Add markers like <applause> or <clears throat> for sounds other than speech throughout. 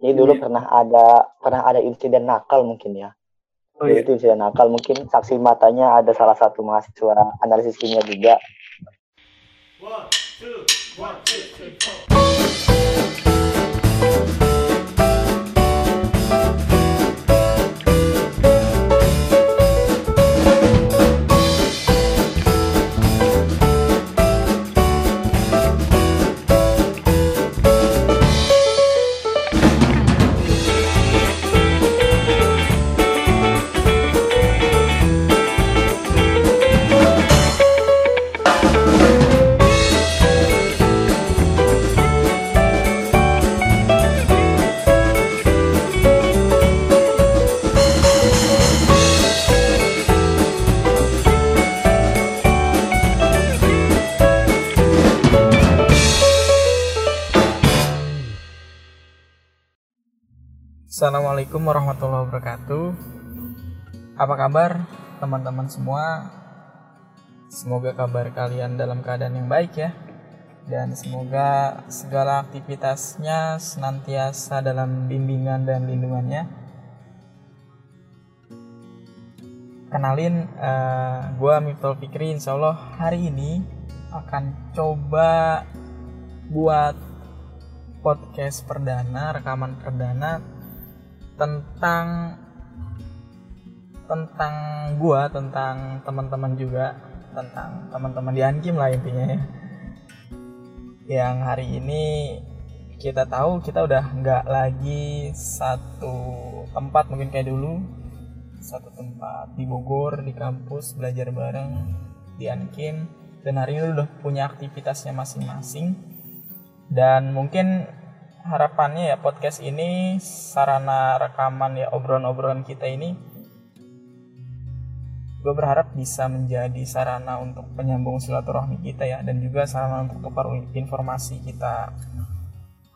Jadi dulu Iya. pernah ada pernah ada insiden nakal mungkin ya. Oh iya. itu insiden nakal mungkin saksi matanya ada salah satu mahasiswa analisis kimia juga. Assalamualaikum warahmatullahi wabarakatuh. Apa kabar teman-teman semua? Semoga kabar kalian dalam keadaan yang baik ya. Dan semoga segala aktivitasnya senantiasa dalam bimbingan dan lindungannya. Kenalin, eh, gue Miftol Fikri. Insya Allah hari ini akan coba buat podcast perdana, rekaman perdana tentang tentang gua, tentang teman-teman juga, tentang teman-teman di Ankim lah intinya ya. Yang hari ini kita tahu kita udah nggak lagi satu tempat mungkin kayak dulu. Satu tempat di Bogor di kampus belajar bareng di Ankim. Dan hari ini udah punya aktivitasnya masing-masing. Dan mungkin harapannya ya podcast ini sarana rekaman ya obrolan-obrolan kita ini gue berharap bisa menjadi sarana untuk penyambung silaturahmi kita ya dan juga sarana untuk tukar informasi kita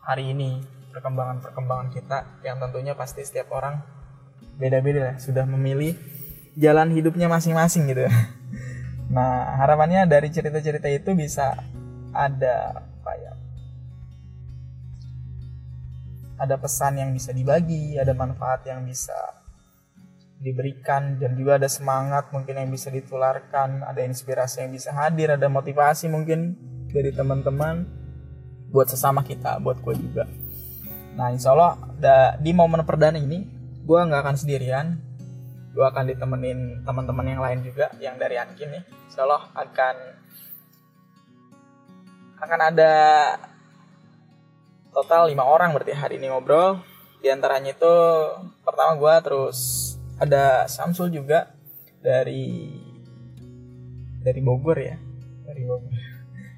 hari ini perkembangan-perkembangan kita yang tentunya pasti setiap orang beda-beda lah sudah memilih jalan hidupnya masing-masing gitu. <laughs> Nah harapannya dari cerita-cerita itu bisa ada apa ya ada pesan yang bisa dibagi, ada manfaat yang bisa diberikan dan juga ada semangat mungkin yang bisa ditularkan, ada inspirasi yang bisa hadir, ada motivasi mungkin dari teman-teman buat sesama kita, buat gue juga. Nah, insya Allah di momen perdana ini gue nggak akan sendirian, gue akan ditemenin teman-teman yang lain juga yang dari Ankim nih. Insya Allah akan akan ada total lima orang berarti hari ini ngobrol. Di antaranya itu pertama gua terus ada Samsul juga dari dari Bogor ya? Dari Bogor.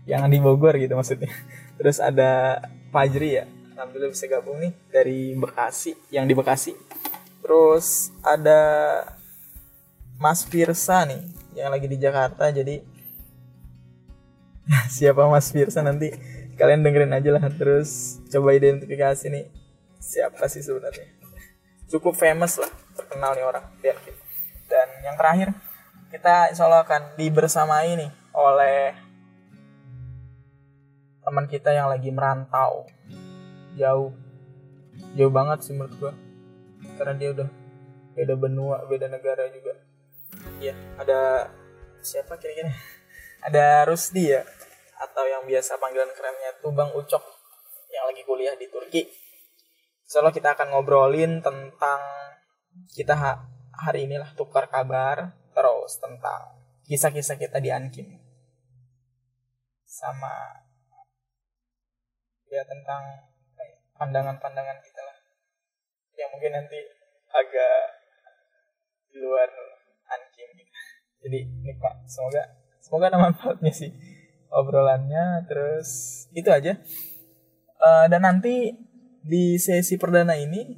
Yang di Bogor gitu maksudnya. Terus ada Fajri ya? Alhamdulillah bisa gabung nih. Dari Bekasi yang di Bekasi. Terus ada Mas Firsa nih yang lagi di Jakarta jadi <laughs> siapa Mas Firsa nanti kalian dengerin aja lah terus coba identifikasi nih siapa sih sebenarnya? Cukup famous lah terkenal nih orang lihat gitu. dan yang terakhir kita insya Allah akan dibersamai nih oleh teman kita yang lagi merantau. Jauh. Jauh banget sih menurut gua. Karena dia udah beda benua beda negara juga. Ya ada siapa kira-kira? Ada Rusdi ya atau yang biasa panggilan kerennya tuh Bang Ucok yang lagi kuliah di Turki. Soalnya kita akan ngobrolin tentang kita ha- hari inilah tukar kabar terus tentang kisah-kisah kita di Ankim. Sama ya tentang pandangan-pandangan kita lah. Yang mungkin nanti agak di luar Ankim. Jadi ini Pak semoga semoga ada manfaatnya sih obrolannya terus itu aja. Eh, dan nanti di sesi perdana ini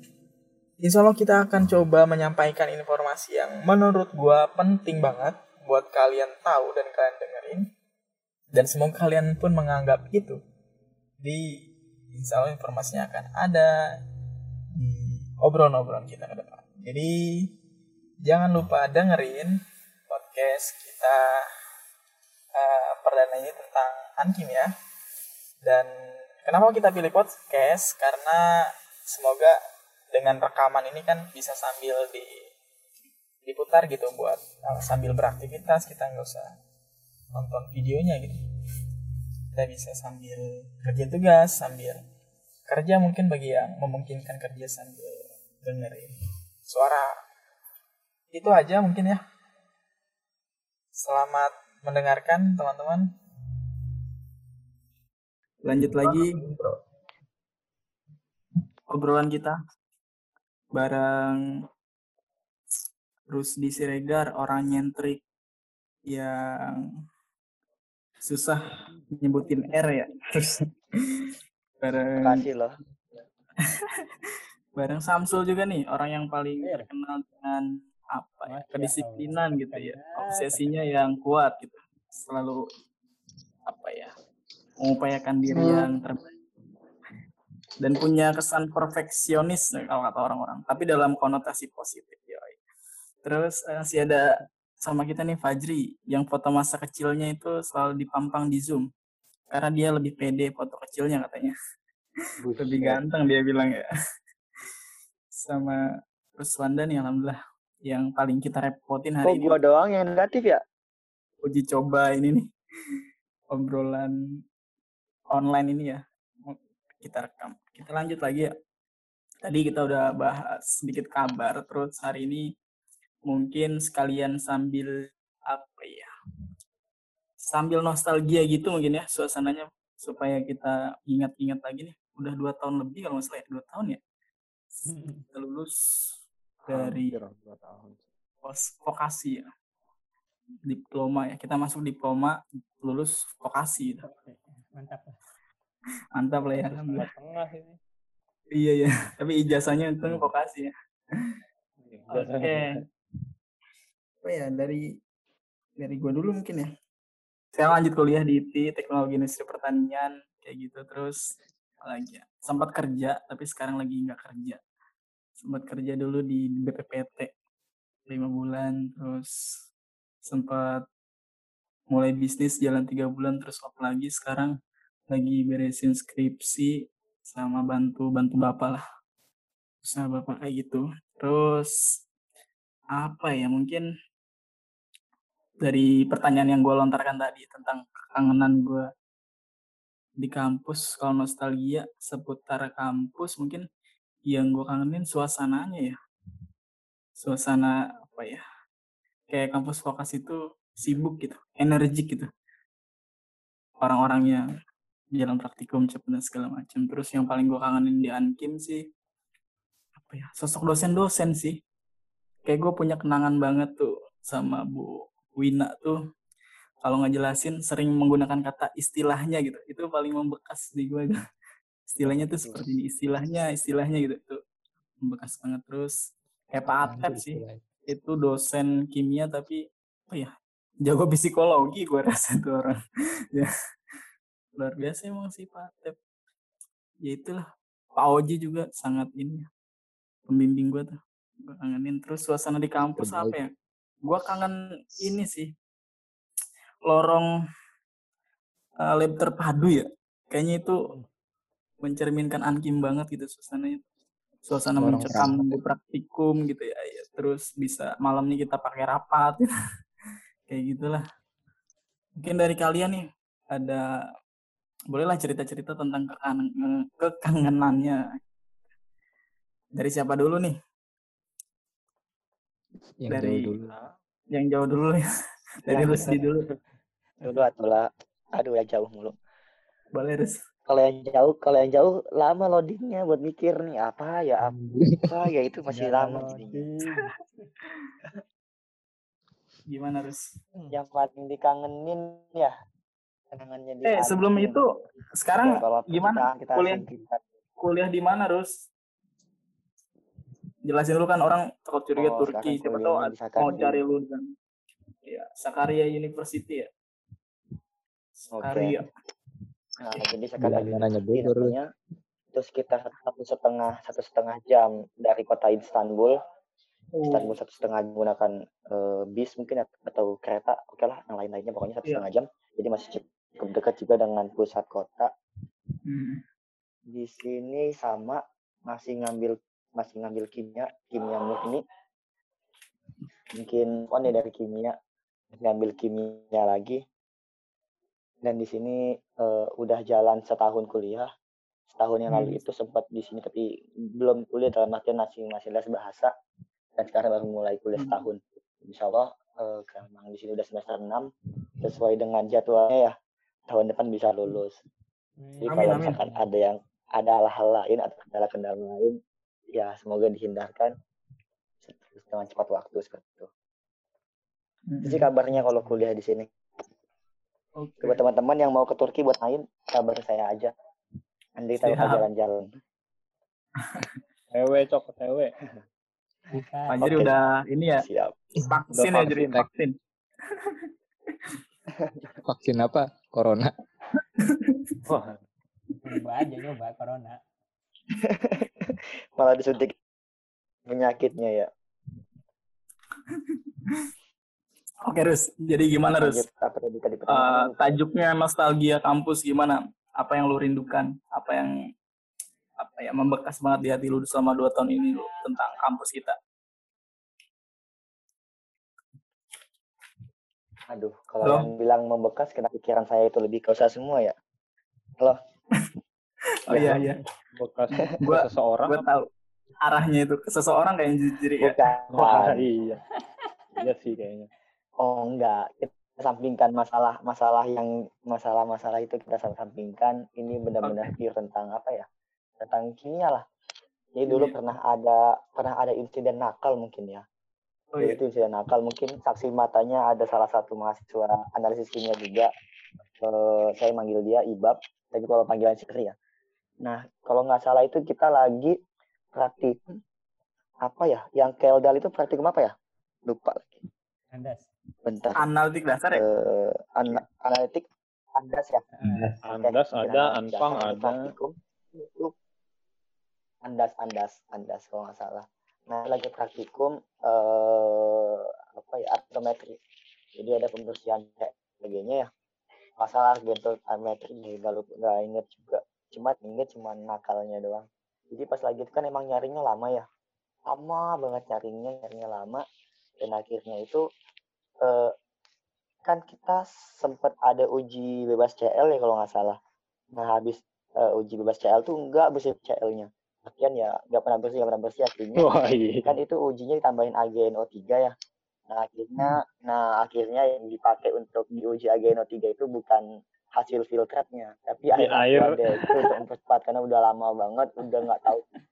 insya Allah kita akan coba menyampaikan informasi yang menurut gua penting banget buat kalian tahu dan kalian dengerin. Dan semoga kalian pun menganggap itu di insya Allah informasinya akan ada di obrolan-obrolan kita ke depan. Jadi jangan lupa dengerin podcast kita eh, perdana ini tentang Ankim ya. Dan kenapa kita pilih podcast? Karena semoga dengan rekaman ini kan bisa sambil di diputar gitu buat uh, sambil beraktivitas kita nggak usah nonton videonya gitu kita bisa sambil kerja tugas sambil kerja mungkin bagi yang memungkinkan kerja sambil dengerin suara itu aja mungkin ya selamat mendengarkan teman-teman. Lanjut lagi. obrolan kita bareng Rusdi Siregar orang nyentrik yang susah nyebutin R ya. Terus <laughs> bareng Makasih loh. <laughs> bareng Samsul juga nih orang yang paling terkenal dengan apa ya kedisiplinan gitu ya obsesinya yang kuat gitu selalu apa ya mengupayakan diri yang terbaik. Dan punya kesan perfeksionis kalau kata orang-orang tapi dalam konotasi positif ya terus eh, masih ada sama kita nih Fajri yang foto masa kecilnya itu selalu dipampang di zoom karena dia lebih pede foto kecilnya katanya. <laughs> Lebih ganteng dia bilang ya. Sama Ruswanda nih alhamdulillah yang paling kita repotin Kok hari ini gua doang yang negatif ya? uji coba ini nih <laughs> obrolan online ini ya. Kita rekam. Kita lanjut lagi ya. Tadi kita udah bahas sedikit kabar terus hari ini mungkin sekalian sambil apa ya sambil nostalgia gitu mungkin ya suasananya supaya kita ingat-ingat lagi nih. Udah dua tahun lebih kalau nggak salah ya dua tahun ya? Kita lulus dari tahun. pos vokasi ya. Diploma ya kita masuk diploma lulus vokasi gitu. Mantap. mantap lah ya alhamdulillah. Tengah ini. iya ya <laughs> tapi ijazahnya itu vokasi ya. Oke. apa ya dari dari gua dulu mungkin ya. Saya lanjut kuliah di IT teknologi industri pertanian kayak gitu. Terus apa lagi ya? Sempat kerja tapi sekarang lagi nggak kerja sempat kerja dulu di BPPT lima bulan terus sempat mulai bisnis jalan tiga bulan terus off lagi. Sekarang lagi beresin skripsi sama bantu bantu bapak lah. Usaha bapak kayak gitu. Terus apa ya mungkin dari pertanyaan yang gue lontarkan tadi tentang kekangenan gue di kampus kalau nostalgia seputar kampus mungkin yang gue kangenin suasananya ya. Suasana apa ya kayak kampus vokasi itu sibuk gitu energik gitu. Orang-orangnya jalan praktikum cepet dan segala macam terus yang paling gue kangenin di Ankim sih apa ya sosok dosen-dosen sih. Kayak gue punya kenangan banget tuh sama Bu Wina tuh. Kalau ngejelasin sering menggunakan kata istilahnya gitu itu paling membekas di gue istilahnya tuh seperti ini istilahnya istilahnya gitu tuh membekas banget. Terus kayak Pak Atep sih itu dosen kimia tapi apa ya jago psikologi gue rasa tuh orang. <laughs> Ya luar biasa emang sih Pak. Atep ya itulah Pak Oji juga sangat ini ya, pembimbing gue tuh gue kangenin. Terus suasana di kampus apa ya? Gue kangen ini sih lorong uh, lab terpadu ya. Kayaknya itu mencerminkan Ankim banget gitu suasananya suasana mencekam di praktikum gitu ya, ya terus bisa malam nih kita pakai rapat. <laughs> Kayak gitulah. Mungkin dari kalian nih ada bolehlah cerita-cerita tentang kekangen, kekangenannya. Dari siapa dulu nih? Yang Dari- jauh dulu. yang jauh dulu ya dari. Rusdi dulu. Dulu. Atau lah. Aduh ya jauh mulu. boleh Rus Kalau yang jauh, kalau yang jauh lama loadingnya buat mikir nih apa ya apa ya itu <laughs> masih lama jadinya. <laughs> gimana Rus? Yang paling dikangenin ya kenangannya di eh sebelum itu sekarang Ya, gimana? kita kuliah singkat. kuliah di mana Rus? Jelasin dulu kan orang takut curiga Oh, Turki siapa tahu mau cari lu kan ya Sakarya University ya? Sakarya Nah, jadi sekarang Bulanannya Bogor. itu sekitar satu setengah satu setengah jam dari kota Istanbul. Oh, Istanbul satu setengah menggunakan eh, bis mungkin at- atau kereta. Oke lah, yang lain-lainnya pokoknya satu Iya. setengah jam. Jadi masih cukup dekat juga dengan pusat kota. hmm. Di sini sama masih ngambil masih ngambil kimia kimia murni mungkin on ya dari kimia ngambil kimia lagi dan di sini eh, udah jalan setahun kuliah. Setahun yang lalu Hmm. itu sempat di sini tapi belum kuliah dalam artian masih masih les bahasa. Dan sekarang baru mulai kuliah Hmm. setahun. Insya Allah eh, karena memang di sini udah semester 6 sesuai dengan jadwalnya ya tahun depan bisa lulus. Jadi Amin, kalau amin. misalkan ada yang ada hal-hal lain atau kendala-kendala lain ya semoga dihindarkan dengan cepat waktu seperti itu. Itu sih kabarnya kalau kuliah di sini Oke. buat teman-teman yang mau ke Turki buat main kabar saya aja nanti Siap. jalan-jalan <laughs> Tewe cok, tewe. Anjir Oke. udah ini ya siap vaksin ya jadi vaksin. <laughs> vaksin. Apa? Corona. <laughs> Wah, Coba aja coba corona. malah disuntik penyakitnya ya Oke Rus, jadi gimana Rus? Eh, pertanyaan tajuknya nostalgia kampus gimana? Apa yang lu rindukan? Apa yang apa ya membekas banget di hati lu selama dua tahun ini lu tentang kampus kita? aduh kalau Halo? yang bilang membekas kena pikiran saya itu lebih ke usaha semua ya <laughs> Oh iya iya, bekas Gua- seseorang. gue tahu arahnya itu ke seseorang kayak jadi ya. bukan Wah, iya. Iya sih kayaknya. Oh enggak, kita sampingkan masalah masalah yang masalah-masalah itu kita sampingkan. Ini benar-benar pure tentang apa ya? Tentang kimia lah. Jadi dulu Kimia. pernah ada pernah ada insiden nakal mungkin ya. Oh iya. Itu insiden nakal mungkin saksi matanya ada salah satu mahasiswa analisis kimia juga. Eh, saya manggil dia Ibab, tapi kalau panggilan Sikri ya. Nah, kalau nggak salah itu kita lagi praktikum apa ya? Yang Keldal itu praktikum apa ya? Lupa lagi. Andas. Bentar. Analitik dasar ya? eh ana- analitik Andas ya. Andas Oke, ada, Anpang dasar ada. praktikum. Lu Andas, Andas, Andas kalau nggak salah. Nah lagi praktikum eh apa ya artometri. Jadi ada pembersihan kayak sebagainya ya. Masalah argometri lupa nggak inget juga. Cuma inget cuma nakalnya doang. Jadi pas lagi itu kan emang nyarinya lama ya. Lama banget nyarinya, nyarinya lama. Dan akhirnya itu eh kan kita sempat ada uji bebas CL ya kalau nggak salah. Nah habis eh, uji bebas CL tuh nggak bersih CL-nya. Akhirnya ya nggak pernah bersih, nggak pernah bersih akhirnya. Wah, iya. Kan itu ujinya ditambahin AGNO3 ya. Nah akhirnya, nah akhirnya yang dipakai untuk diuji AGNO3 itu bukan hasil filtratnya, tapi air, air. aqua itu untuk mempercepat karena udah lama banget, udah nggak tahu. <laughs>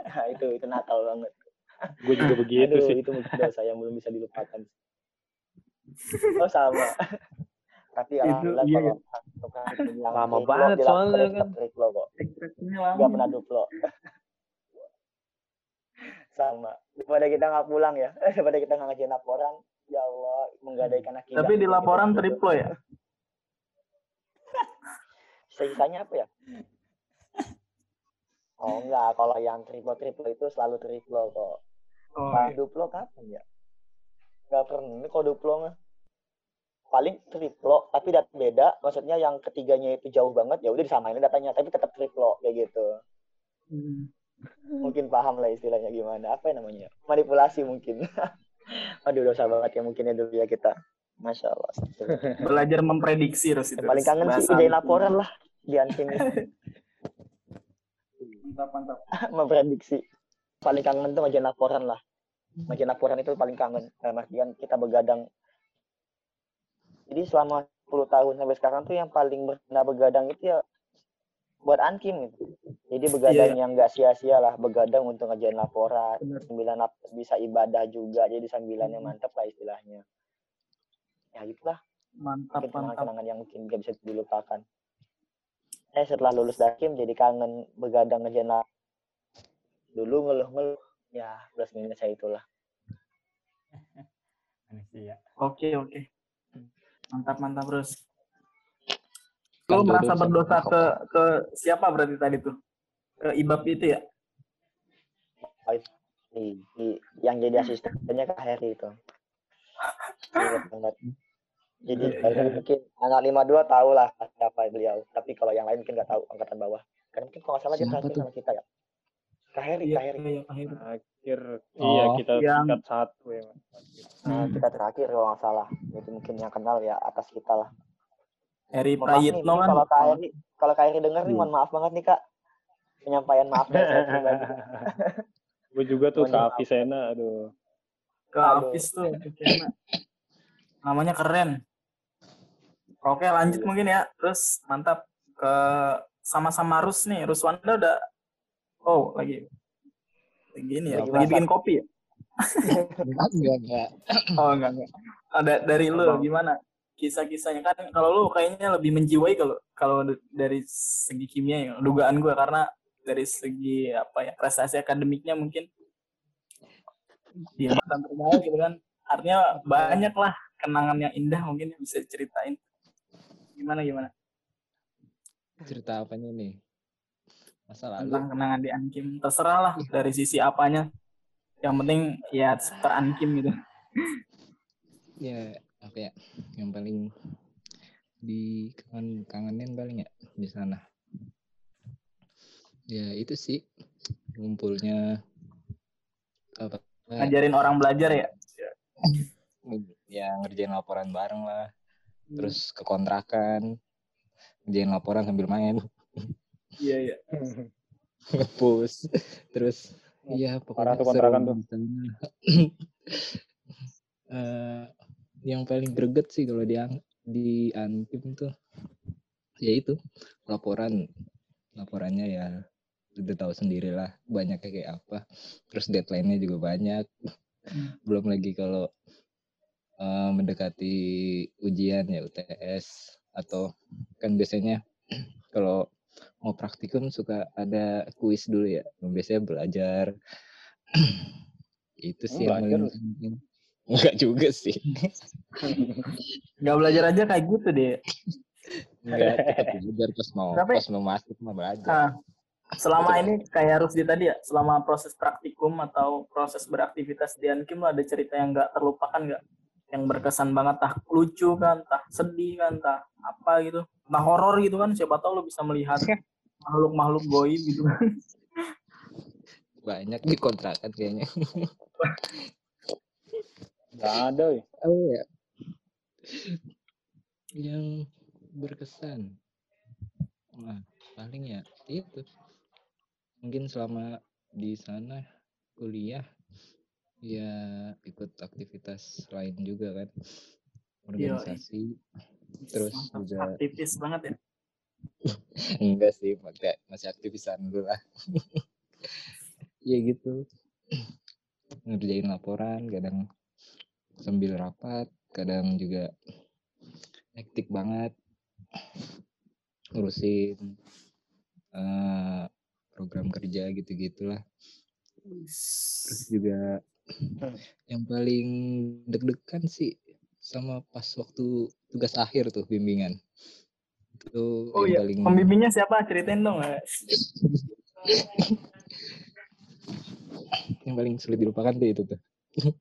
Nah itu itu nakal banget. Gue juga <laughs> begitu Aduh, sih. itu mungkin dosa yang belum bisa dilupakan. <laughs> Oh sama. Tapi alhamdulillah iya, kalau yang Lama triplo, banget soalnya kan. triplo kok. Gak lama. pernah duplo. <laughs> sama. Daripada kita nggak pulang ya. Daripada kita nggak ngajain laporan. Ya Allah, menggadaikan akibat. Tapi di laporan ditutup. triplo ya? Sisanya apa ya? Oh enggak, kalau yang triplo-triplo itu selalu triplo kok. Oh, Nah, duplo kapan ya? Nggak pernah. Ini kalau duplo mah paling triplo, tapi data beda. Maksudnya yang ketiganya itu jauh banget, ya udah disamain datanya, tapi tetap triplo kayak gitu. Hmm. Mungkin paham lah istilahnya gimana. Apa ya namanya? Manipulasi mungkin. <laughs> Aduh dosa banget ya mungkin ya dulu ya kita. Masya Allah. <laughs> Belajar memprediksi Rus itu. Paling kangen sih Bahasa ide lu. laporan lah di Ansim ini. <laughs> Mantap, mantap. memprediksi. Paling kangen tuh ngajain laporan lah. Ngajain laporan itu paling kangen. Dalam artian kita begadang. Jadi selama 10 tahun sampai sekarang tuh yang paling pernah begadang itu ya buat Ankim gitu. Jadi begadang yang nggak sia-sia lah, begadang untuk ngajain laporan, Benar. sambilan nap- bisa ibadah juga, jadi sambilannya mantap lah istilahnya. Ya gitulah, Mantap, mungkin mantap. kenangan-kenangan yang mungkin gak bisa dilupakan. Eh setelah lulus dakim jadi kangen begadang ngejain lap- Dulu ngeluh-ngeluh, ya plus minusnya itulah. <laughs> Manusia. Oke, oke. Mantap, mantap terus. Lu Kan merasa berdosa ke ke siapa berarti tadi tuh? Ke Ibab itu ya? Di, di- yang jadi asistennya Kak Heri itu. Jadi Iya, iya. mungkin anak 52 tahu lah siapa beliau. Tapi kalau yang lain mungkin nggak tahu angkatan bawah. Karena mungkin kalau nggak salah dia sama kita ya. Kaheri, Iya, Kaheri. iya, akhir. Akhir Oh, iya kita yang- tingkat satu ya. Mas. Nah, Hmm. kita terakhir kalau nggak salah. Jadi mungkin yang kenal ya atas kita lah. Eri Prayitno kan. kalau Kaheri, kalau Kaheri dengar nih, Iya. mohon maaf banget nih kak. Penyampaian maaf dari saya pribadi. <laughs> Gue juga tuh maaf. Avisena, aduh. ke Aduh. Hafiz tuh Kena. namanya keren oke lanjut mungkin ya terus mantap ke sama-sama Rus nih Ruswanda udah oh lagi. Lagi ini ya Lagi lagi bikin kopi ya? Enggak enggak. oh enggak enggak. Ada dari lu gimana kisah-kisahnya? Kan kalau lu kayaknya lebih menjiwai kalau kalau dari segi kimia ya dugaan gue karena dari segi apa ya prestasi akademiknya mungkin dia mantan terbaik gitu kan. Artinya banyak lah kenangan yang indah mungkin yang bisa diceritain. Gimana gimana? Cerita apanya nih? Masa lalu. tentang kenangan di Ankim terserah lah dari sisi apanya yang penting ya ter Ankim gitu <laughs> Ya, apa ya? Yang paling di kangen kangenin paling ya di sana. Ya, itu sih ngumpulnya apa? ngajarin orang belajar ya <laughs> ya ngerjain laporan bareng lah terus ke kontrakan ngerjain laporan sambil main <laughs> iya iya. <laughs> Ngepus terus iya Parah pokoknya tuh kontrakan tuh. <laughs> Eh, yang paling greget sih kalau di di Ankim tuh ya itu laporan laporannya ya udah tahu sendiri lah banyaknya kayak apa. Terus deadline-nya juga banyak. Belum lagi kalau eh, mendekati ujian ya UTS atau kan biasanya <clears throat> kalau mau praktikum suka ada kuis dulu ya biasanya belajar. Itu sih yang belajar paling enggak <laughs> juga sih. Nggak belajar aja kayak gitu deh. Enggak tetap belajar. Pas mau Tapi- pas mau masuk mah belajar. Nah, selama ini kayak Rusdi tadi ya, selama proses praktikum atau proses beraktivitas di Ankim lo ada cerita yang nggak terlupakan nggak? Yang berkesan banget, tah lucu kan, tah sedih kan, tah apa gitu, tah horor gitu kan, siapa tahu lo bisa melihat makhluk-makhluk goib gitu. Kan. banyak di kontrakan kayaknya. Gak ada, weh. oh ya yang berkesan. Nah paling ya itu. Mungkin selama di sana kuliah ya ikut aktivitas lain juga kan organisasi. Terus Mantap, juga- aktivis banget ya. <laughs> enggak sih masih masih aktivisan dulu lah <laughs> ya gitu. <clears throat> Ngerjain laporan kadang sambil rapat kadang juga hektik banget. Ngurusin eh, program kerja gitu gitulah terus juga yang paling deg-degan sih sama pas waktu tugas akhir tuh bimbingan itu Oh yang iya, paling pembimbingnya siapa? Ceritain dong. <laughs> yang paling sulit dilupakan tuh itu tuh <laughs>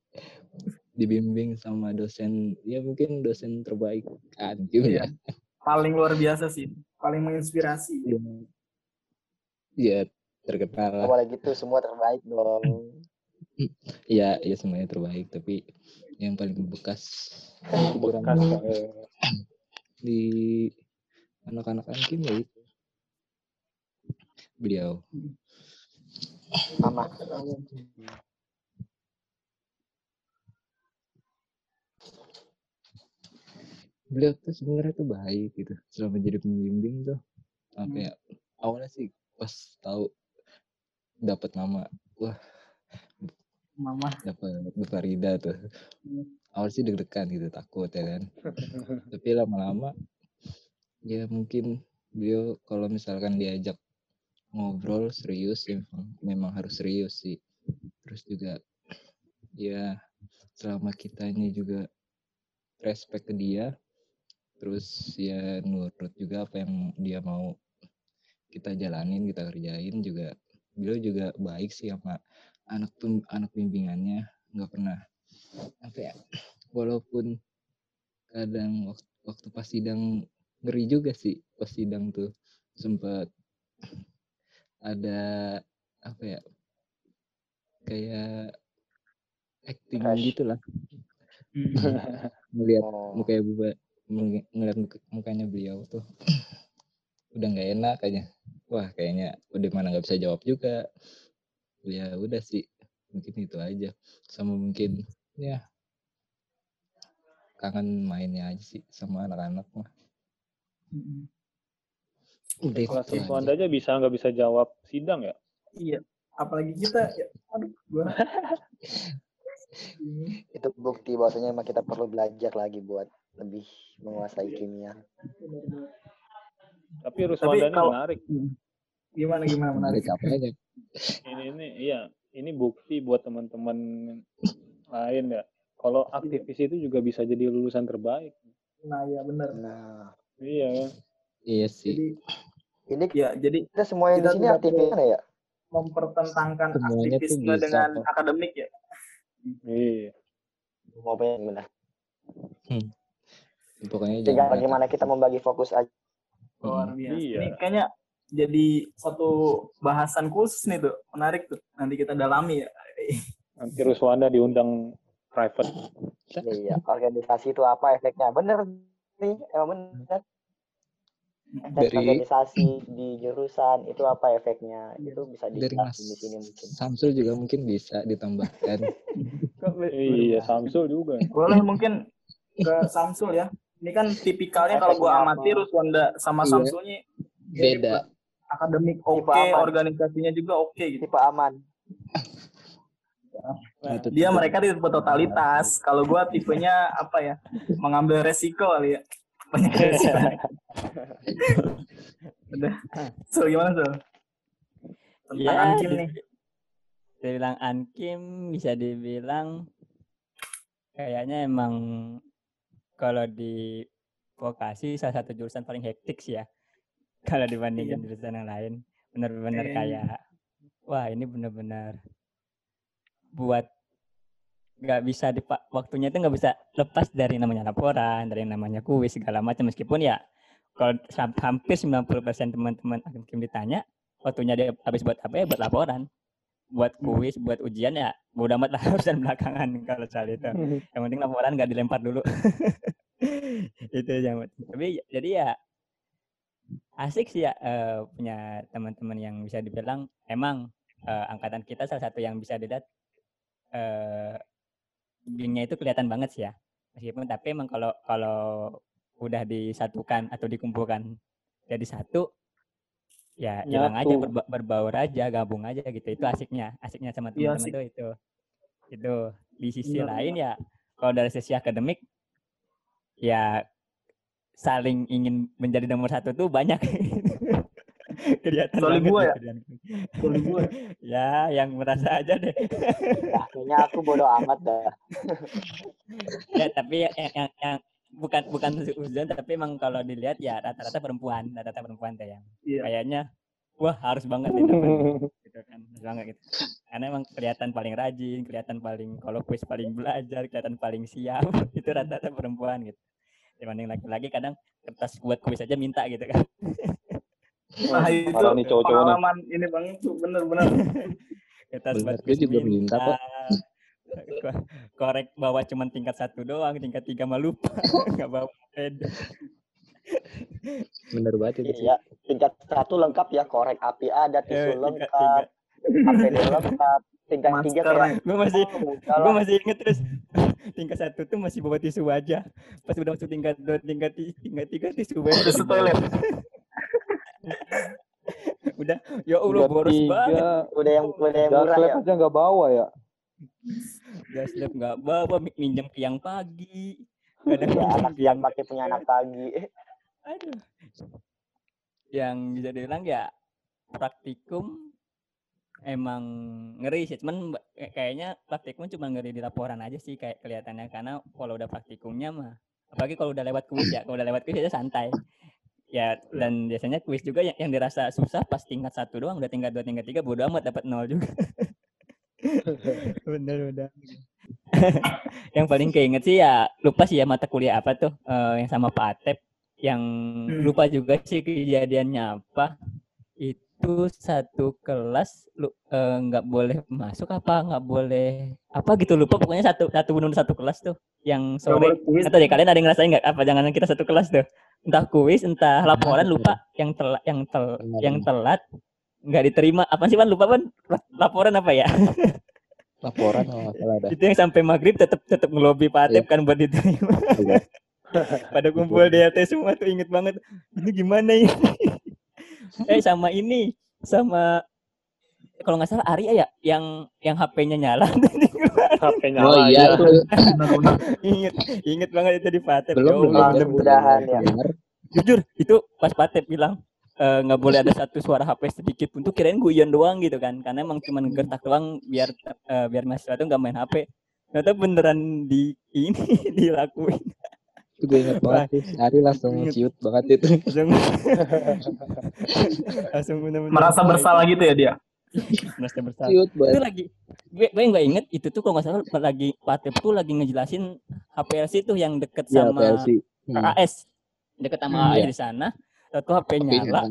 dibimbing sama dosen ya mungkin dosen terbaik anjing ya Paling luar biasa sih, paling menginspirasi. ya, ya terkenal Apalagi gitu semua terbaik dong. Ya ya semuanya terbaik tapi yang paling bekas Bekas, eh, <clears throat> di anak-anak ankim ya itu. Beliau. Sama. beliau tuh sebenarnya tuh baik gitu selama jadi pembimbing tuh. Apa ya awalnya sih pas tahu dapat nama wah Mama. dapat Bu Farida tuh? Awal sih deg-degan gitu takut ya kan. <laughs> Tapi lama-lama ya mungkin beliau kalau misalkan diajak ngobrol serius ya memang, memang harus serius sih. Terus juga ya selama kitanya juga respect ke dia terus ya nurut juga apa yang dia mau kita jalanin kita kerjain juga beliau juga baik sih sama anak pem- anak bimbingannya nggak pernah. Apa ya? Walaupun kadang waktu, waktu pas sidang ngeri juga sih pas sidang tuh sempat ada apa ya kayak acting Crush. gitu lah melihat <laughs> Oh. mukanya buat ngeliat muka- mukanya beliau tuh udah nggak enak kayaknya wah kayaknya udah mana nggak bisa jawab juga ya udah sih mungkin itu aja sama mungkin ya kangen mainnya aja sih sama anak-anak mah Hmm. udah Kelas itu siswa aja. aja bisa nggak bisa jawab sidang ya? Iya. Apalagi kita, ya, aduh, gua. <laughs> Itu bukti bahwasanya emang kita perlu belajar lagi buat lebih menguasai kimia. Tapi Ruswanda ini kalau- menarik. Gimana gimana menarik? menarik apa aja Ini ini iya, ini bukti buat teman-teman lain ya. Kalau aktivis itu juga bisa jadi lulusan terbaik. Nah ya benar. Nah, Iya kan? iya sih Jadi ini ya jadi kita semua yang di sini aktivis mana ya? mempertentangkan Semuanya aktivisme bisa dengan kok. akademik ya. Iya. Mau apa yang benar? pokoknya Tinggal jangan bagaimana kita membagi fokus aja. Luar biasa. Iya. Ini kayaknya jadi satu bahasan khusus nih tuh. Menarik tuh. Nanti kita dalami ya. Nanti Ruswanda diundang private. Iya, organisasi itu apa efeknya? Bener nih, emang bener. Efek Dari- organisasi di jurusan itu apa efeknya? Itu bisa dari dibahas Mas di sini mungkin. Samsul juga mungkin bisa ditambahkan Iya, Samsul juga. Boleh mungkin ke Samsul ya. Ini kan tipikalnya kalau gua Efeknya amati? Ruswanda sama Iya. Samsulnya beda. Akademik Tipe oke, apa? organisasinya juga oke gitu. Tipe aman. Nah, Dia mereka tipe totalitas. Kalau gua tipenya apa ya? Mengambil resiko kali ya. Banyak <laughs> resiko. Udah. So gimana tuh? Tentang Ya, Ankim nih. dibilang Ankim bisa dibilang kayaknya emang kalau di vokasi salah satu jurusan paling hektik sih ya kalau dibandingin jurusan yang lain. Bener-bener Eh. kayak wah ini bener-bener buat nggak bisa di waktunya itu nggak bisa lepas dari namanya laporan dari namanya kuis segala macam. Meskipun ya kalau hampir 90% teman-teman Ankim ditanya waktunya dia habis buat apa ya? Buat laporan. Buat kuis buat ujian ya bodo amat lah <laughs> urusan belakangan kalau soal itu. <laughs> Yang penting laporan nggak dilempar dulu. <laughs> Itu yang penting. tapi jadi ya asik sih ya eh, punya teman-teman yang bisa dibilang emang eh, angkatan kita salah satu yang bisa dilihat eh gengnya itu kelihatan banget sih ya. Meskipun tapi emang kalau kalau udah disatukan atau dikumpulkan jadi satu ya hilang aja berba- berbaur aja gabung aja gitu. Itu asiknya asiknya sama Iya, teman-teman asik. tuh itu. Itu di sisi Benar, lain ya kalau dari sisi akademik ya saling ingin menjadi nomor satu tuh banyak <laughs> kelihatan gua gitu ya. Kecuali gua. <laughs> ya yang merasa aja deh <laughs> Ya, kayaknya aku bodo amat dah. ya tapi yang, yang, yang, yang bukan bukan uzon tapi emang kalau dilihat ya rata-rata perempuan rata-rata perempuan tuh yang Iya. kayaknya wah harus banget nih gitu kan harus banget gitu karena emang kelihatan paling rajin kelihatan paling kalau kuis paling belajar kelihatan paling siap itu rata-rata perempuan gitu dibanding laki-laki kadang kertas buat kuis aja minta gitu kan. <laughs> Nah, itu nih cowok-cowok nih. pengalaman ini banget tuh bener-bener. <laughs> kertas Bener, buat kuis juga minta kok. <laughs> Ko- korek bawa cuma tingkat satu doang tingkat tiga mah lupa. Nggak bawa peda bener banget itu sih. Iya, tingkat satu lengkap ya, korek api ada, Eh, tisu tingkat lengkap, Lengkap. Tingkat tiga kayak gue masih oh, gue masih inget terus <laughs> tingkat satu tuh masih bawa tisu wajah pas udah masuk tingkat dua tingkat ti- tingkat tiga tisu wajah Tisu toilet. <laughs> udah ya allah Tiga boros banget tiga, udah yang udah yang murah ya. aja nggak bawa ya. gas lab nggak bawa mi- minjem ke yang pagi kadang Ya, anak yang pakai punya anak pagi. aduh yang bisa dibilang ya praktikum emang ngeri sih cuman kayak- kayaknya praktikum cuma ngeri di laporan aja sih kayak kelihatannya. Karena kalau udah praktikumnya mah apalagi kalau udah lewat kuis ya kalau udah lewat kuis aja santai. Ya dan biasanya kuis juga yang, yang dirasa susah pas tingkat satu doang udah tingkat dua tingkat tiga bodo amat dapat nol juga. <laughs> Bener bener. <laughs> Yang paling keinget sih ya lupa sih ya mata kuliah apa tuh eh, yang sama Pak Atep yang lupa juga sih kejadiannya apa itu satu kelas lu eh, nggak boleh masuk apa nggak boleh apa gitu lupa pokoknya satu satu benar satu kelas tuh yang sore. atau deh kalian ada yang ngerasain nggak? Apa jangan kita satu kelas tuh? Entah kuis entah laporan lupa yang telat yang tel Benar, yang telat nggak diterima. Apa sih pan lupa pan laporan apa ya? <laughs> Laporan kalau nggak salah dah itu yang sampai maghrib tetap tetap ngelobi Pak Atep kan buat diterima. Iya. <laughs> pada kumpul DLT semua tuh inget banget. Ini gimana ini eh sama ini sama kalau nggak salah Arya ya yang yang HP-nya nyala. <laughs> HP oh nyala iya. <laughs> aja. itu Benar-benar. inget inget banget itu di Patep belum belum. Mudah-mudahan ya. jujur itu pas Patep bilang eh, nggak boleh ada satu suara HP sedikit pun tuh kirain guyon doang gitu kan. Karena emang cuma gertak doang biar eh, biar mahasiswa tuh nggak main HP ternyata beneran di ini <laughs> dilakuin itu gue inget banget sih. Ari langsung Inget. ciut banget itu. Langsung <laughs> langsung bener-bener Merasa bersalah gitu ya dia. merasa bersalah. Ciut itu banget lagi gue gue nggak inget itu tuh kalau nggak salah lagi Patep tuh lagi ngejelasin HPLC tuh yang deket ya sama PLC Hmm. AS deket sama Hmm, AS iya. di sana. Satu HP HP nyala.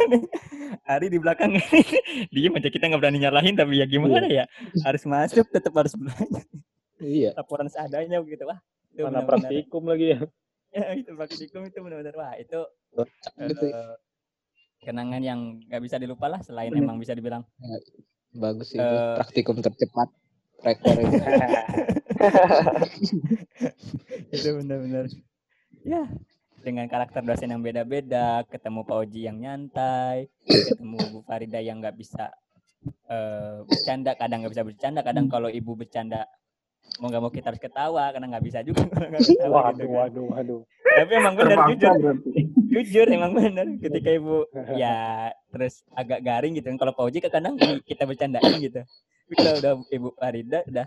<laughs> Ari di belakang. <laughs> Diem aja kita nggak berani nyalahin tapi ya gimana ya? Harus masuk tetap harus belajar iya. laporan seadanya begitu wah itu Mana praktikum lagi ya. <laughs> ya, itu praktikum itu benar-benar. Wah itu eh, kenangan yang nggak bisa dilupa lah selain Bener. emang bisa dibilang. Bagus itu. Eh, praktikum tercepat rekor itu. <laughs> Itu benar-benar. Ya dengan karakter dosen yang beda-beda ketemu Pak Oji yang nyantai ketemu Bu Farida yang nggak bisa eh, bercanda kadang nggak bisa bercanda kadang kalau ibu bercanda mau nggak mau kita harus ketawa karena nggak bisa juga <laughs> nggak ketawa gitu Waduh, kan. waduh, waduh. tapi emang benar jujur berarti. jujur emang benar <laughs> ketika ibu ya terus agak garing gitu kan kalau Pak kan kadang kita bercandain gitu kalau udah ibu Farida udah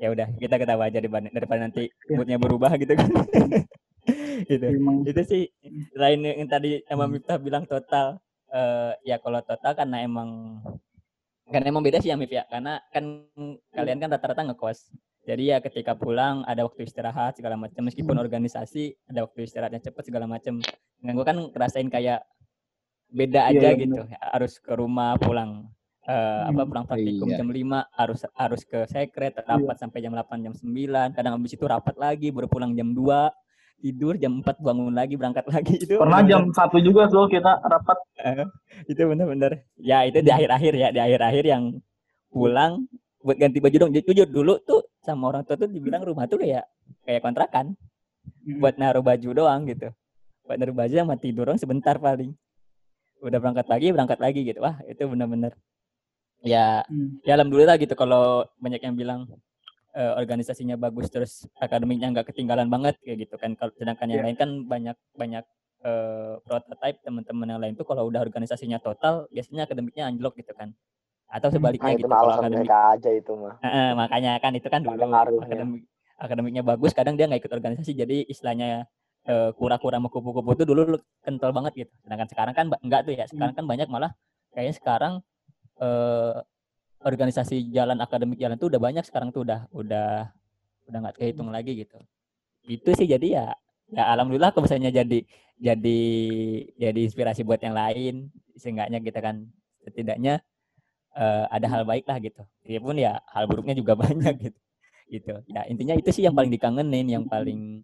ya udah kita ketawa aja daripada, daripada nanti Ya. moodnya berubah gitu kan <laughs> gitu Emang itu sih lain yang tadi sama Hmm. Miftah bilang total eh ya kalau total karena emang karena emang beda sih ya Mif ya karena kan kalian kan rata-rata ngekos jadi ya ketika pulang ada waktu istirahat segala macam meskipun Hmm. organisasi ada waktu istirahatnya cepet segala macam dengan gue kan ngerasain kayak beda Iya, aja iya, gitu. harus ke rumah pulang eh, apa pulang praktikum Iya. jam 5 harus harus ke sekret rapat sampai jam 8 jam 9 kadang habis itu rapat lagi baru pulang jam 2 tidur jam 4 bangun lagi berangkat <laughs> lagi. Itu pernah bener-bener- jam satu juga tuh kita rapat. Itu benar-benar ya itu di akhir-akhir ya di akhir-akhir yang pulang buat ganti baju dong. Ju- jujur dulu tuh sama orang tua tuh dibilang rumah tuh kayak kayak kontrakan. Buat naruh baju doang gitu. Buat naruh baju sama tidur doang sebentar paling. Udah berangkat lagi berangkat lagi gitu. Wah itu benar-benar. Ya Hmm. ya alhamdulillah gitu kalau banyak yang bilang eh, organisasinya bagus terus akademiknya nggak ketinggalan banget kayak gitu kan. Kalau sedangkan yang Iya. lain kan banyak banyak eh, prototype teman-teman yang lain tuh kalau udah organisasinya total biasanya akademiknya anjlok gitu kan atau Hmm. sebaliknya Nah, itu gitu kalau akademik. mereka aja itu mah. Eh, eh, makanya kan itu kan dulu akademik akademiknya bagus kadang dia nggak ikut organisasi jadi istilahnya eh, kura-kura sama kupu-kupu tuh dulu lu kental banget gitu. Sedangkan sekarang kan enggak tuh ya sekarang kan banyak malah kayaknya sekarang eh, organisasi jalan akademik jalan tuh udah banyak sekarang tuh udah udah udah nggak kehitung lagi gitu. Itu sih jadi ya ya alhamdulillah kalau misalnya jadi jadi jadi inspirasi buat yang lain seenggaknya kita kan. Setidaknya eh, ada hal baik lah gitu. Walaupun ya hal buruknya juga <laughs> banyak gitu. Gitu. Ya intinya itu sih yang paling dikangenin yang paling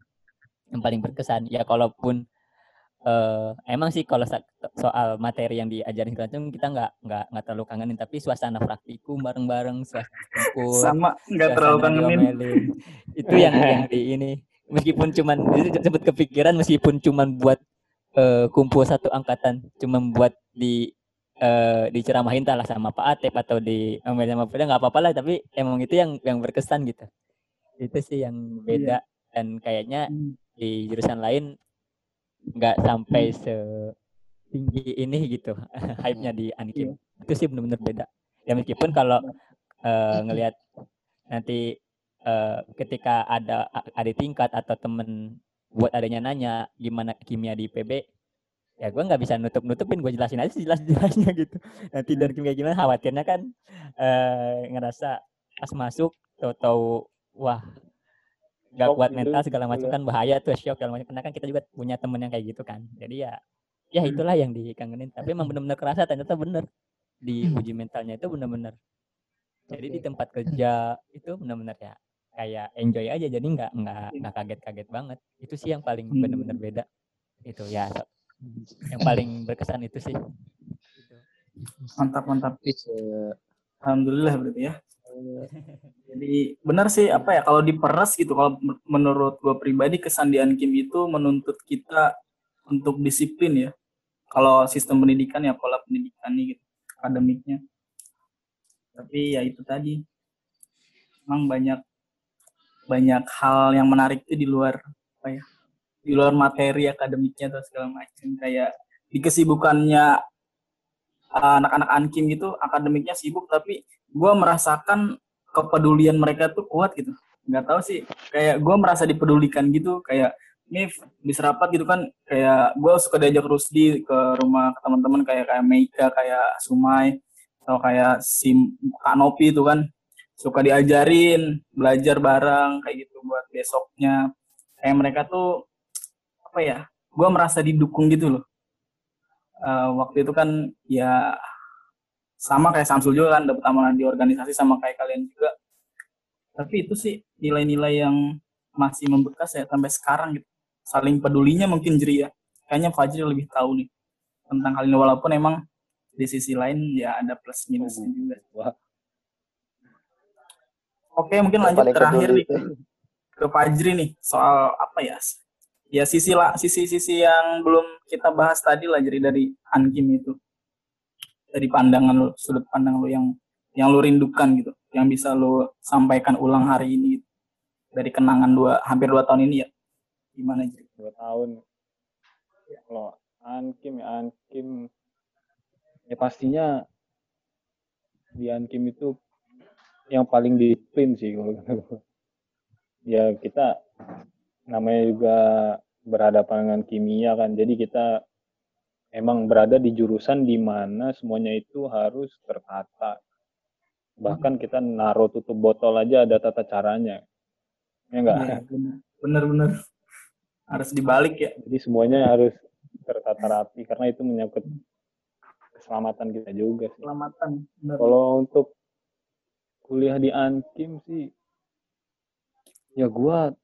yang paling berkesan. Ya kalaupun eh emang sih kalau soal materi yang diajarin macam kita nggak nggak nggak terlalu kangenin tapi suasana praktikum bareng-bareng suasana kumpul sama nggak terlalu kangenin. diomelin. itu yang yang di ini. Meskipun cuman sempat kepikiran meskipun cuman buat eh, kumpul satu angkatan cuman buat di eh, diceramahin lah sama Pak Atep atau di omelin sama Frida nggak apa-apa lah tapi emang itu yang yang berkesan gitu. Itu sih yang beda dan kayaknya Hmm. di jurusan lain nggak sampai setinggi ini gitu <laughs> hype-nya di Ankim itu sih benar-benar beda. Ya meskipun kalau eh, ngelihat nanti eh, ketika ada a- adik tingkat atau temen buat adanya nanya gimana kimia di PB ya gue nggak bisa nutup nutupin gue jelasin aja jelas jelasnya <laughs> gitu. Nanti dari kimia gimana khawatirnya kan eh, ngerasa pas masuk tahu-tahu wah nggak kuat gitu, mental segala macam bener. kan bahaya tuh shock segala macam. Karena kan kita juga punya temen yang kayak gitu kan. Jadi ya ya itulah yang dikangenin. Tapi emang benar-benar kerasa ternyata bener. Di uji mentalnya itu benar-benar jadi di tempat kerja itu benar-benar ya kayak enjoy aja. Jadi nggak nggak nggak kaget-kaget banget. Itu sih yang paling Hmm. benar-benar beda. Itu ya yang paling berkesan itu sih Mantap, mantap. Bisa Alhamdulillah berarti ya. Jadi benar sih apa ya kalau diperas gitu kalau men- menurut gue pribadi kesan di Ankim itu menuntut kita untuk disiplin ya. Kalau sistem pendidikan ya pola pendidikannya gitu, akademiknya. Tapi ya itu tadi memang banyak banyak hal yang menarik itu di luar apa ya? Di luar materi akademiknya atau segala macam. Kayak di kesibukannya uh, anak-anak Ankim gitu akademiknya sibuk tapi gue merasakan kepedulian mereka tuh kuat gitu. Nggak tahu sih kayak gue merasa dipedulikan gitu. Kayak ini bisa rapat gitu kan kayak gue suka diajak Rusdi ke rumah teman-teman kayak kayak Meika kayak Sumai atau kayak si Kak Nopi itu kan. Suka diajarin belajar bareng kayak gitu buat besoknya. Kayak mereka tuh apa ya gue merasa didukung gitu loh. Eh, waktu itu kan ya sama kayak Samsul juga kan dapat amanah di organisasi sama kayak kalian juga. Tapi itu sih nilai-nilai yang masih membekas ya sampai sekarang gitu. Saling pedulinya mungkin Jeri ya. Kayaknya Fajri lebih tahu nih tentang hal ini walaupun emang di sisi lain ya ada plus minusnya juga. Wah. oke mungkin lanjut terakhir nih ke Fajri nih soal apa ya ya sisi lah sisi-sisi yang belum kita bahas tadi lah jadi dari Ankim itu. Dari pandangan lu sudut pandang lu yang yang lu rindukan gitu yang bisa lu sampaikan ulang hari ini. Gitu. dari kenangan dua hampir dua tahun ini ya? Gimana jadi dua tahun. Kalau Ankim ya Ankim ya pastinya di Ankim itu yang paling disiplin sih kalau ya kita namanya juga berhadapan dengan kimia kan. Jadi kita emang berada di jurusan di mana semuanya itu harus tertata. Bahkan kita naruh tutup botol aja ada tata caranya. Ya enggak Iya, bener-bener harus dibalik ya. Jadi semuanya harus tertata rapi karena itu menyangkut keselamatan kita juga sih. selamatan bener. Kalau untuk kuliah di Ankim sih, ya gua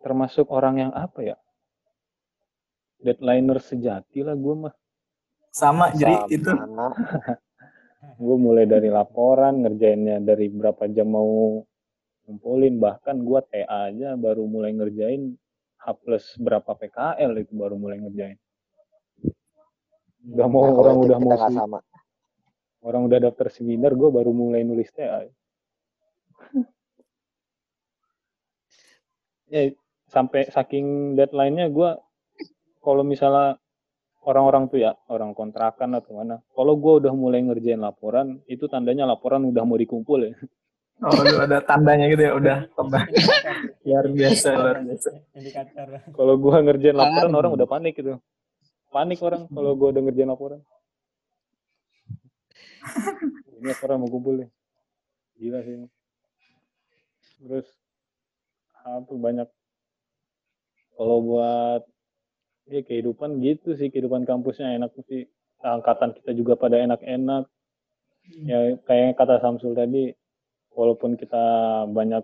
termasuk orang yang apa ya? Deadliner sejati lah gua mah. sama jadi Sama. itu <laughs> Gue mulai dari laporan, ngerjainnya dari berapa jam mau ngumpulin. Bahkan gua TA aja baru mulai ngerjain H plus berapa PKL itu baru mulai ngerjain. Udah mau Nah, orang udah mau sama orang udah daftar seminar gue baru mulai nulis TA ya sampai saking deadline-nya gue kalau misalnya orang-orang tuh ya orang kontrakan atau mana kalau gue udah mulai ngerjain laporan itu tandanya laporan udah mau dikumpul ya. Oh udah ada tandanya gitu ya udah <laughs> luar biasa luar biasa. Kalau gue ngerjain laporan orang udah panik gitu. Panik orang kalau gue udah ngerjain laporan. <laughs> Ini laporan mau kumpul nih. Gila sih ini. terus apa banyak kalau buat ya kehidupan gitu sih kehidupan kampusnya enak sih angkatan kita juga pada enak-enak ya kayak kata Samsul tadi walaupun kita banyak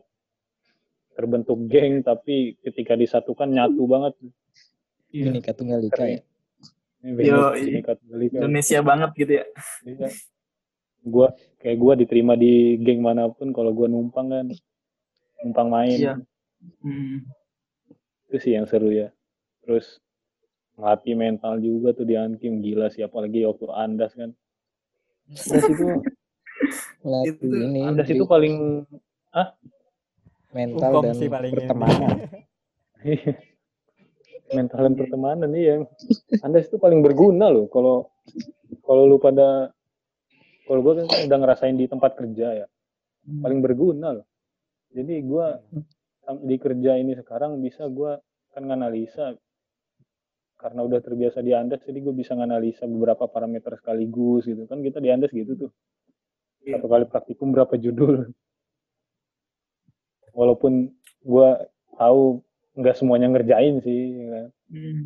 terbentuk geng tapi ketika disatukan nyatu banget Iya. Bineka Tunggal Ika ya. Yo. Bineka Tunggal Ika. Indonesia banget gitu ya Iya. Gua kayak gua diterima di geng mana pun kalau gua numpang kan numpang main Iya. hmm. Itu sih yang seru ya. Terus ngelatih mental juga tuh di Ankim. Gila sih apalagi waktu Andas kan. Andas itu <laughs> Melatih Itu ini Andas itu paling mental Hukum dan sih palingnya. pertemanan. <laughs> mental dan pertemanan nih yang Andas itu paling berguna loh kalau kalau lu pada kalau gue kan udah ngerasain di tempat kerja ya. Paling berguna loh. Jadi gue di kerja ini sekarang bisa gue kan nganalisa. Karena udah terbiasa di Andes jadi gue bisa nganalisa beberapa parameter sekaligus gitu. Kan kita di Andes gitu tuh. Satu kali praktikum berapa judul? Walaupun gue tahu nggak semuanya ngerjain sih ya. Kan. Hmm.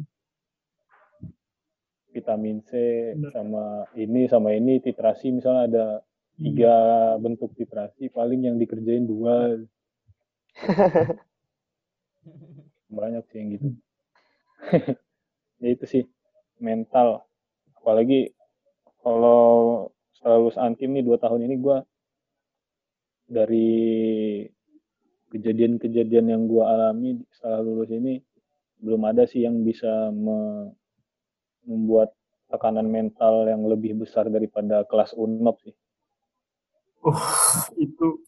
vitamin C Bener. sama ini sama ini titrasi misalnya ada tiga bentuk titrasi paling yang dikerjain dua <laughs> banyak sih yang gitu. <laughs> Ya itu sih mental. Apalagi kalau setelah lulus antim nih dua tahun ini gua dari kejadian-kejadian yang gua alami setelah lulus ini belum ada sih yang bisa me- membuat tekanan mental yang lebih besar daripada kelas UNOP sih. Uh, itu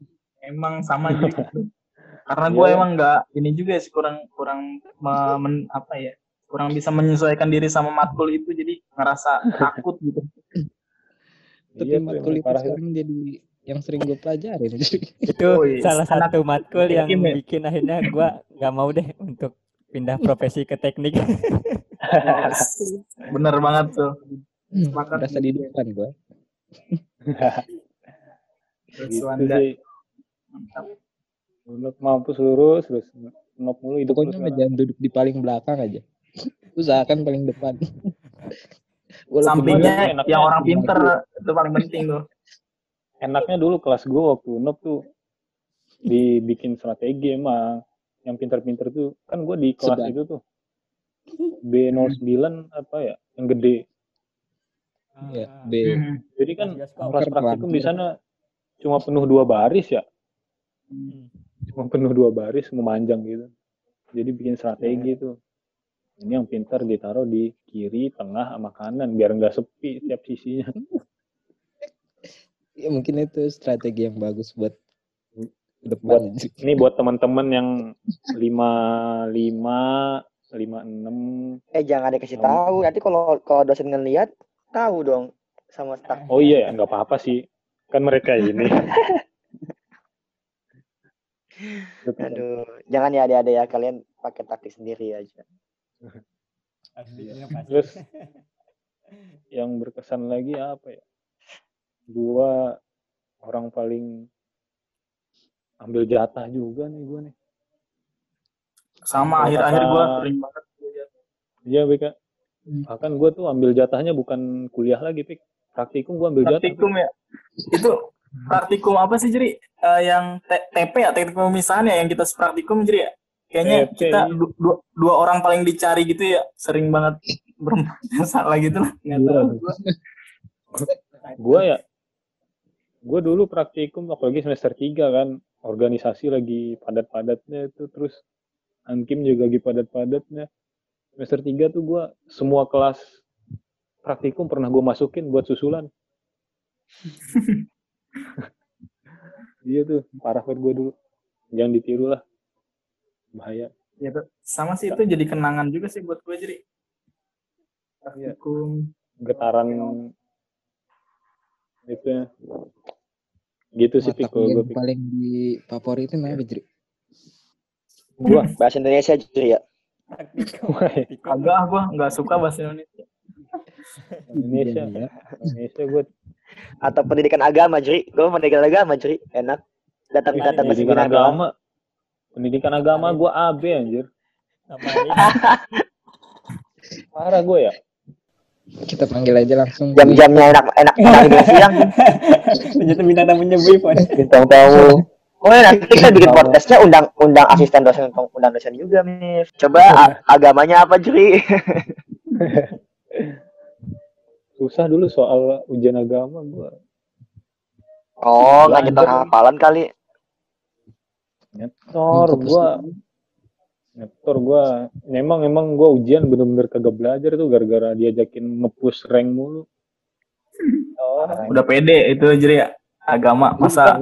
emang sama jadi <laughs> karena gue emang nggak ini juga sih kurang kurang me- men- apa ya kurang bisa menyesuaikan diri sama matkul itu jadi ngerasa takut gitu Tapi Iya matkul itu parah. sekarang jadi yang sering gue pelajarin. <laughs> Itu Oh, iya. salah satu matkul yang ya? bikin akhirnya gua nggak mau deh untuk pindah <laughs> profesi ke teknik. bener banget tuh Hmm, Sepakat Merasa di depan gue. <laughs> Gitu Wanda, sih. mantap. UNOP mampus lurus terus UNOP mulu hidup Pokoknya jangan duduk di paling belakang aja. <laughs> Usahakan paling depan. <laughs> Sampingnya yang orang pinter itu paling penting tuh <laughs> enaknya dulu kelas gue waktu UNOP tuh dibikin strategi emang yang pinter-pinter tuh kan gue di kelas Sedang. itu tuh B09 apa ya yang gede Ya. B. Hmm. jadi kan kelas praktikum di sana cuma penuh dua baris ya Hmm. Cuma penuh dua baris memanjang gitu. Jadi bikin strategi tuh. Ini yang pintar ditaruh di kiri tengah sama kanan biar nggak sepi tiap sisinya. <laughs> Ya mungkin itu strategi yang bagus buat ke Buat- depan. ini buat teman-teman yang lima lima lima enam. Eh jangan dikasih tahu. Nanti kalau kalau dosen ngeliat tahu dong sama staff. oh iya ya nggak apa-apa sih. Kan mereka ini <laughs> Aduh, jangan ya adik-adik ya kalian pakai taktik sendiri aja. Terus <laughs> yang berkesan lagi apa ya? Gua orang paling ambil jatah juga nih gua nih. sama akhir-akhir gue sering banget Iya, BK. Hmm. Bahkan gua tuh ambil jatahnya bukan kuliah lagi, Pik. Praktikum gua ambil jatah. Praktikum ya itu praktikum apa sih jadi Eh, yang TP ya teknik pemisahan ya yang kita praktikum jadi ya? Kayaknya TP. kita du- dua, dua orang paling dicari gitu ya sering banget berempat salah <laughs> gitu lah. Nggak tahu gua. Gua ya gua dulu praktikum apalagi semester 3 kan organisasi lagi padat-padatnya itu terus Ankim juga lagi padat-padatnya. Semester 3 tuh gua semua kelas praktikum pernah gua masukin buat susulan <laughs> <laughs> iya tuh parah banget gua dulu jangan ditiru lah bahaya Ya, tuh. sama sih itu jadi kenangan juga sih buat gue jadi Iya. praktikum getaran itu ya gitu sih Pik, Mata kalau kuliah gua yang Pik. paling di favorit itu apa, Jri? gua Bahasa Indonesia jadi ya. <laughs> kagak ah gue nggak suka bahasa Indonesia Indonesia Iya, iya. Indonesia gua Atau pendidikan agama, Jri. Gue pendidikan agama, Jri. Enak. Datang-datang ke pendidikan seminar doang. agama pendidikan agama gua AB anjir Sama ini. <laughs> parah gua ya Kita panggil aja langsung. Jam-jamnya enak enak enak siang. Ternyata bintang tamunya Bu Ipon. Bintang tamu. Oh ya, nanti kita bikin podcastnya undang undang asisten dosen undang dosen juga, Mif. Coba a- <laughs> agamanya apa, Jri? <laughs> susah dulu soal ujian agama. Gua Oh, nggak nyetor hafalan kali. nyetor Untuk gua nyetor gua. Memang emang gua ujian bener-bener kagak belajar tuh gara-gara diajakin ngepush rank mulu. Oh, udah pede itu jadi ya agama masa?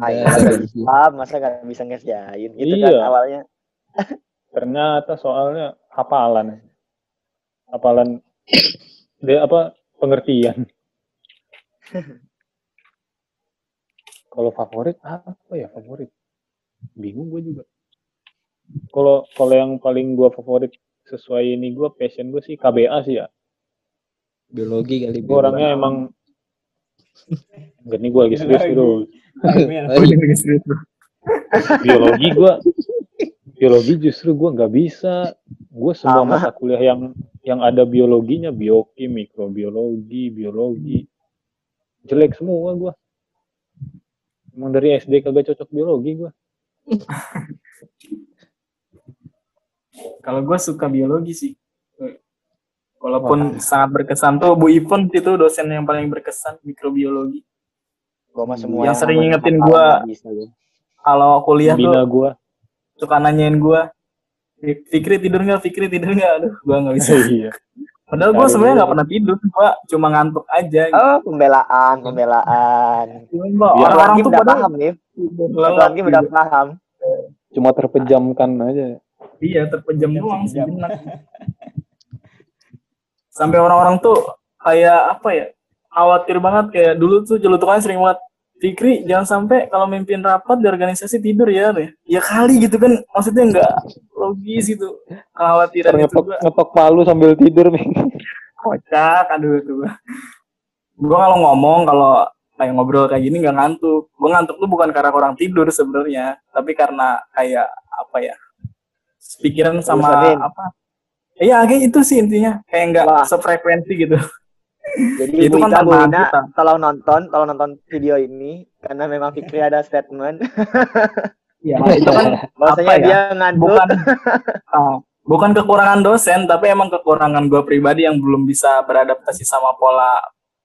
Ayo, udah ada di sini. ah, masa nggak bisa ngerjain? Gitu kan Iya. awalnya. ternyata soalnya hafalan. Hafalan dia apa pengertian. <laughs> Kalau favorit apa ya favorit? Bingung gue juga. Kalau kalau yang paling gue favorit sesuai ini gue passion gue sih KBA sih ya. Biologi kali. gue orangnya emang Enggak nih gue lagi serius dulu. Biologi. Gue biologi justru gue nggak bisa. Gue semua mata kuliah yang yang ada biologinya, biokim, mikrobiologi, biologi. Jelek semua gua. Emang dari SD kagak cocok biologi gua. <laughs> Kalau gue suka biologi sih. Walaupun sangat berkesan tuh Bu Ipon itu dosen yang paling berkesan mikrobiologi. Gua mah semua Yang sering ngingetin gua. gua. Kalau kuliah Bina tuh gua. suka nanyain gue, Fikri tidur nggak? Fikri tidur nggak? Aduh, gue nggak bisa. <laughs> iya. Padahal gue Aduh. sebenarnya nggak pernah tidur, gue cuma ngantuk aja. Gitu. Oh, pembelaan, pembelaan. Pak, orang-orang Lagi tuh udah pada paham nih. Lagi udah paham. Cuma terpejamkan aja. Iya, terpejam Jam doang sejenak. Sampai orang-orang tuh kayak apa ya? Khawatir banget kayak dulu tuh jelutukannya sering banget. Fikri jangan sampai kalau mimpin rapat di organisasi tidur ya, ya. Ya kali gitu kan, maksudnya nggak logis itu. Kekhawatiran itu gua ngetok palu sambil tidur nih. kocak, aduh itu gua. Gua kalau ngomong kalau kayak ngobrol kayak gini nggak ngantuk. Gua ngantuk tuh bukan karena kurang tidur sebenarnya, tapi karena kayak apa ya? Pikiran sama Bosanin. apa? Iya, kayak itu sih intinya. Kayak nggak sefrekuensi gitu. Jadi Itu kan Bu Ina, kita. tolong nonton, tolong nonton video ini karena memang Fikri ada statement <laughs> Iya, itu kan bahwasanya Apa ya? dia ngantuk. bukan <laughs> ah, bukan kekurangan dosen, tapi emang kekurangan gue pribadi yang belum bisa beradaptasi sama pola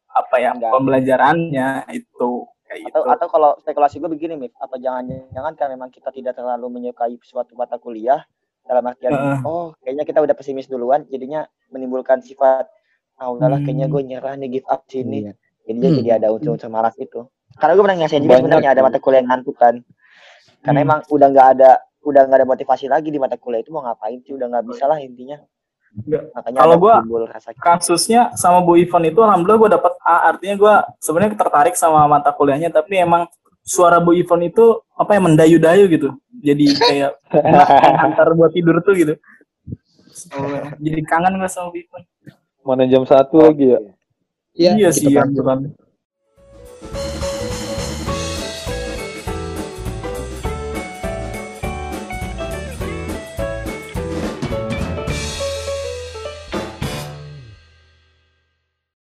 apa ya Enggak. pembelajarannya itu kayak gitu. atau atau kalau spekulasi gue begini Mif atau jangan-jangan kan memang kita tidak terlalu menyukai suatu mata kuliah dalam artian Heeh. oh kayaknya kita udah pesimis duluan jadinya menimbulkan sifat ah udahlah Hmm. kayaknya gue nyerah nih give up sini. Iya. jadinya Hmm. jadi ada unsur-unsur malas itu. Karena gue pernah ngerasain juga sebenarnya ada mata kuliah yang ngantuk kan. Karena Hmm. emang udah nggak ada udah nggak ada motivasi lagi di mata kuliah itu mau ngapain sih udah nggak bisa lah intinya. Makanya Kalau rasa kasusnya sama Bu Ivan itu alhamdulillah gue dapet A artinya gue sebenarnya tertarik sama mata kuliahnya tapi emang suara Bu Ivan itu apa ya mendayu-dayu gitu. Jadi kayak <laughs> antar buat tidur tuh gitu. So, jadi kangen gue sama Bu Ivan Mana jam satu lagi ya? Iya, iya ya pantau. bukan